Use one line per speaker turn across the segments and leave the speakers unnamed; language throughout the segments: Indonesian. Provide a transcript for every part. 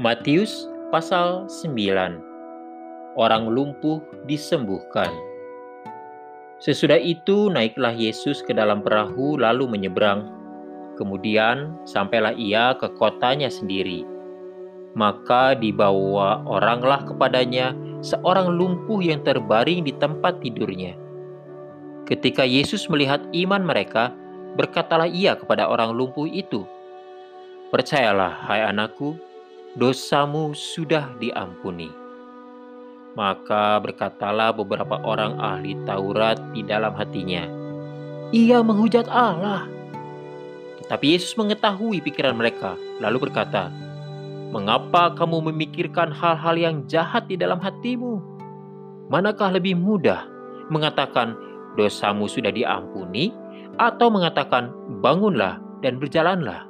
Matius pasal 9 Orang lumpuh disembuhkan. Sesudah itu naiklah Yesus ke dalam perahu lalu menyeberang. Kemudian sampailah ia ke kotanya sendiri. Maka dibawa oranglah kepadanya seorang lumpuh yang terbaring di tempat tidurnya. Ketika Yesus melihat iman mereka, berkatalah ia kepada orang lumpuh itu, Percayalah, hai anakku, dosamu sudah diampuni. Maka berkatalah beberapa orang ahli Taurat di dalam hatinya, "Ia menghujat Allah." Tetapi Yesus mengetahui pikiran mereka, lalu berkata, "Mengapa kamu memikirkan hal-hal yang jahat di dalam hatimu? Manakah lebih mudah mengatakan dosamu sudah diampuni, atau mengatakan bangunlah dan berjalanlah?"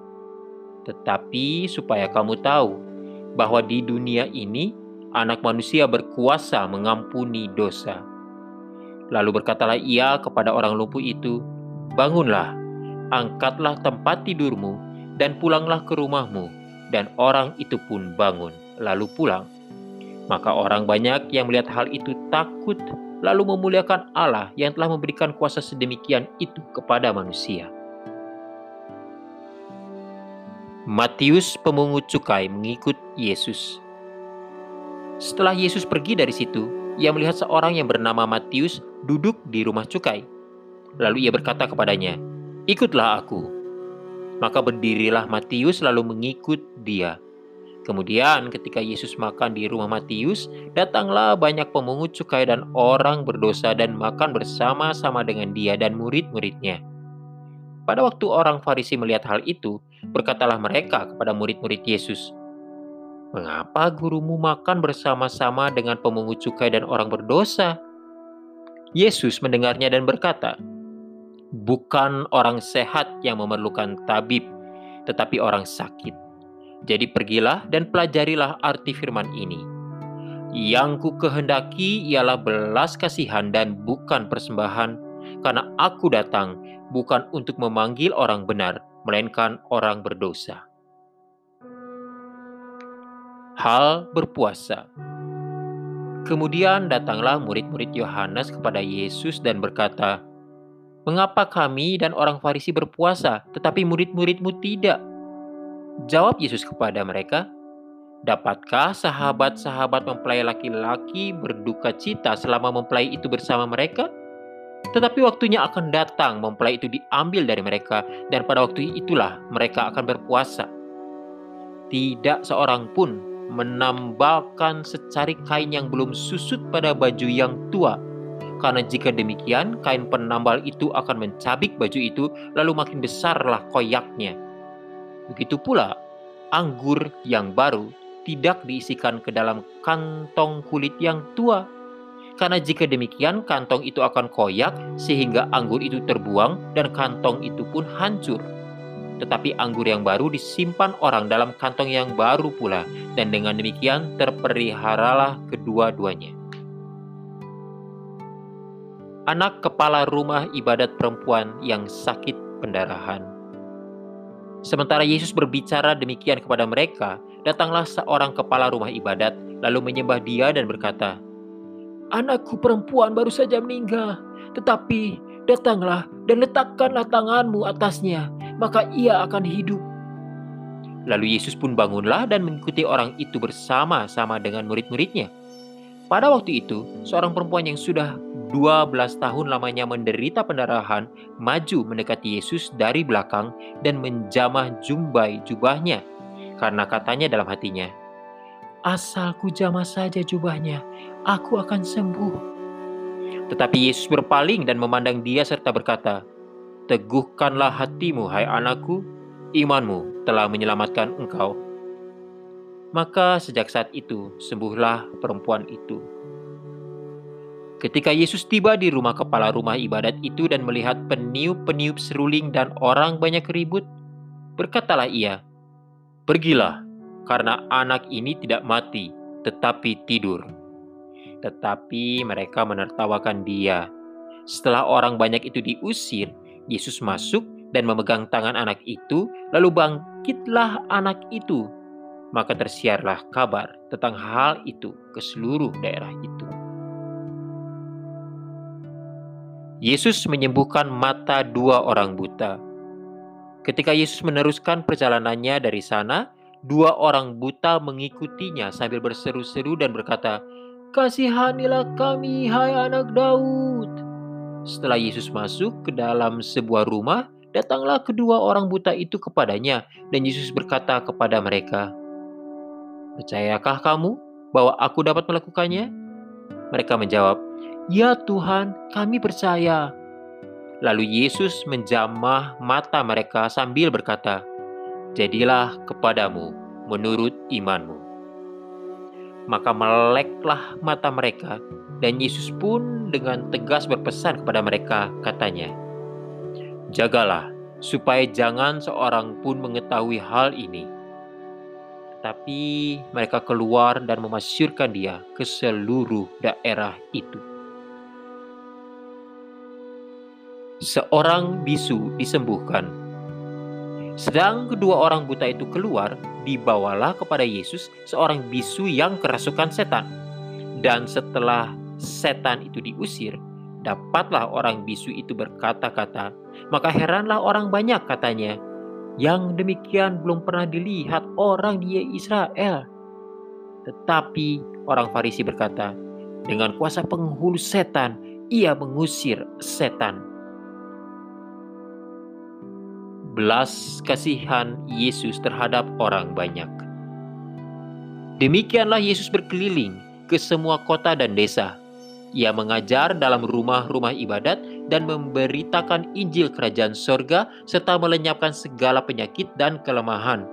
Tetapi supaya kamu tahu bahwa di dunia ini anak manusia berkuasa mengampuni dosa. Lalu berkatalah ia kepada orang lumpuh itu, Bangunlah, angkatlah tempat tidurmu, dan pulanglah ke rumahmu. Dan orang itu pun bangun, lalu pulang. Maka orang banyak yang melihat hal itu takut, lalu memuliakan Allah yang telah memberikan kuasa sedemikian itu kepada manusia. Matius pemungut cukai mengikut Yesus. Setelah Yesus pergi dari situ, ia melihat seorang yang bernama Matius duduk di rumah cukai. Lalu ia berkata kepadanya, "Ikutlah aku." Maka berdirilah Matius lalu mengikut dia. Kemudian ketika Yesus makan di rumah Matius, datanglah banyak pemungut cukai dan orang berdosa dan makan bersama-sama dengan dia dan murid-muridnya. Pada waktu orang Farisi melihat hal itu, berkatalah mereka kepada murid-murid Yesus, "Mengapa gurumu makan bersama-sama dengan pemungut cukai dan orang berdosa?" Yesus mendengarnya dan berkata, "Bukan orang sehat yang memerlukan tabib, tetapi orang sakit. Jadi pergilah dan pelajarilah arti firman ini. Yang ku kehendaki ialah belas kasihan dan bukan persembahan, karena aku datang bukan untuk memanggil orang benar, melainkan orang berdosa. Hal berpuasa. Kemudian datanglah murid-murid Yohanes kepada Yesus dan berkata, "Mengapa kami dan orang Farisi berpuasa, tetapi murid-muridmu tidak?" Jawab Yesus kepada mereka, "Dapatkah sahabat-sahabat mempelai laki-laki berduka cita selama mempelai itu bersama mereka?" Tetapi waktunya akan datang mempelai itu diambil dari mereka dan pada waktu itulah mereka akan berpuasa. Tidak seorang pun menambahkan secari kain yang belum susut pada baju yang tua. Karena jika demikian, kain penambal itu akan mencabik baju itu, lalu makin besarlah koyaknya. Begitu pula, anggur yang baru tidak diisikan ke dalam kantong kulit yang tua, karena jika demikian, kantong itu akan koyak sehingga anggur itu terbuang dan kantong itu pun hancur. Tetapi anggur yang baru disimpan orang dalam kantong yang baru pula, dan dengan demikian terperiharalah kedua-duanya. Anak kepala rumah ibadat perempuan yang sakit pendarahan. Sementara Yesus berbicara demikian kepada mereka, datanglah seorang kepala rumah ibadat, lalu menyembah dia dan berkata, Anakku perempuan baru saja meninggal, tetapi datanglah dan letakkanlah tanganmu atasnya, maka ia akan hidup. Lalu Yesus pun bangunlah dan mengikuti orang itu bersama-sama dengan murid-muridnya. Pada waktu itu, seorang perempuan yang sudah 12 tahun lamanya menderita pendarahan maju mendekati Yesus dari belakang dan menjamah jumbai jubahnya. Karena katanya dalam hatinya, Asalku jamah saja jubahnya, aku akan sembuh. Tetapi Yesus berpaling dan memandang dia serta berkata, Teguhkanlah hatimu, hai anakku, imanmu telah menyelamatkan engkau. Maka sejak saat itu sembuhlah perempuan itu. Ketika Yesus tiba di rumah kepala rumah ibadat itu dan melihat peniup-peniup seruling dan orang banyak ribut, berkatalah ia, Pergilah, karena anak ini tidak mati, tetapi tidur. Tetapi mereka menertawakan dia. Setelah orang banyak itu diusir, Yesus masuk dan memegang tangan anak itu, lalu bangkitlah anak itu. maka tersiarlah kabar tentang hal itu ke seluruh daerah itu. Yesus menyembuhkan mata dua orang buta. Ketika Yesus meneruskan perjalanannya dari sana, dua orang buta mengikutinya sambil berseru-seru dan berkata, "Kasihanilah kami, hai anak Daud." Setelah Yesus masuk ke dalam sebuah rumah, datanglah kedua orang buta itu kepadanya, dan Yesus berkata kepada mereka, Percayakah kamu bahwa aku dapat melakukannya? Mereka menjawab, Ya Tuhan, kami percaya. Lalu Yesus menjamah mata mereka sambil berkata, Jadilah kepadamu menurut imanmu. Maka meleklah mata mereka, dan Yesus pun dengan tegas berpesan kepada mereka, katanya, Jagalah, supaya jangan seorang pun mengetahui hal ini, tapi mereka keluar dan memasyurkan dia ke seluruh daerah itu. Seorang bisu disembuhkan. Sedang kedua orang buta itu keluar, dibawalah kepada Yesus seorang bisu yang kerasukan setan. Dan setelah setan itu diusir, dapatlah orang bisu itu berkata-kata. Maka heranlah orang banyak katanya, yang demikian belum pernah dilihat orang di Israel. Tetapi orang Farisi berkata, dengan kuasa penghulu setan, ia mengusir setan. Belas kasihan Yesus terhadap orang banyak. Demikianlah Yesus berkeliling ke semua kota dan desa. Ia mengajar dalam rumah-rumah ibadat dan memberitakan Injil Kerajaan Sorga serta melenyapkan segala penyakit dan kelemahan.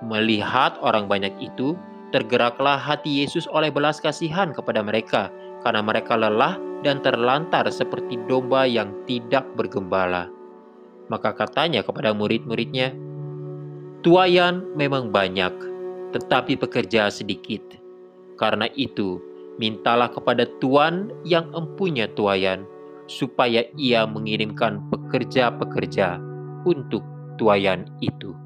Melihat orang banyak itu, tergeraklah hati Yesus oleh belas kasihan kepada mereka, karena mereka lelah dan terlantar seperti domba yang tidak bergembala. Maka katanya kepada murid-muridnya, Tuayan memang banyak, tetapi pekerja sedikit. Karena itu, mintalah kepada Tuan yang empunya tuayan, supaya ia mengirimkan pekerja-pekerja untuk tuayan itu.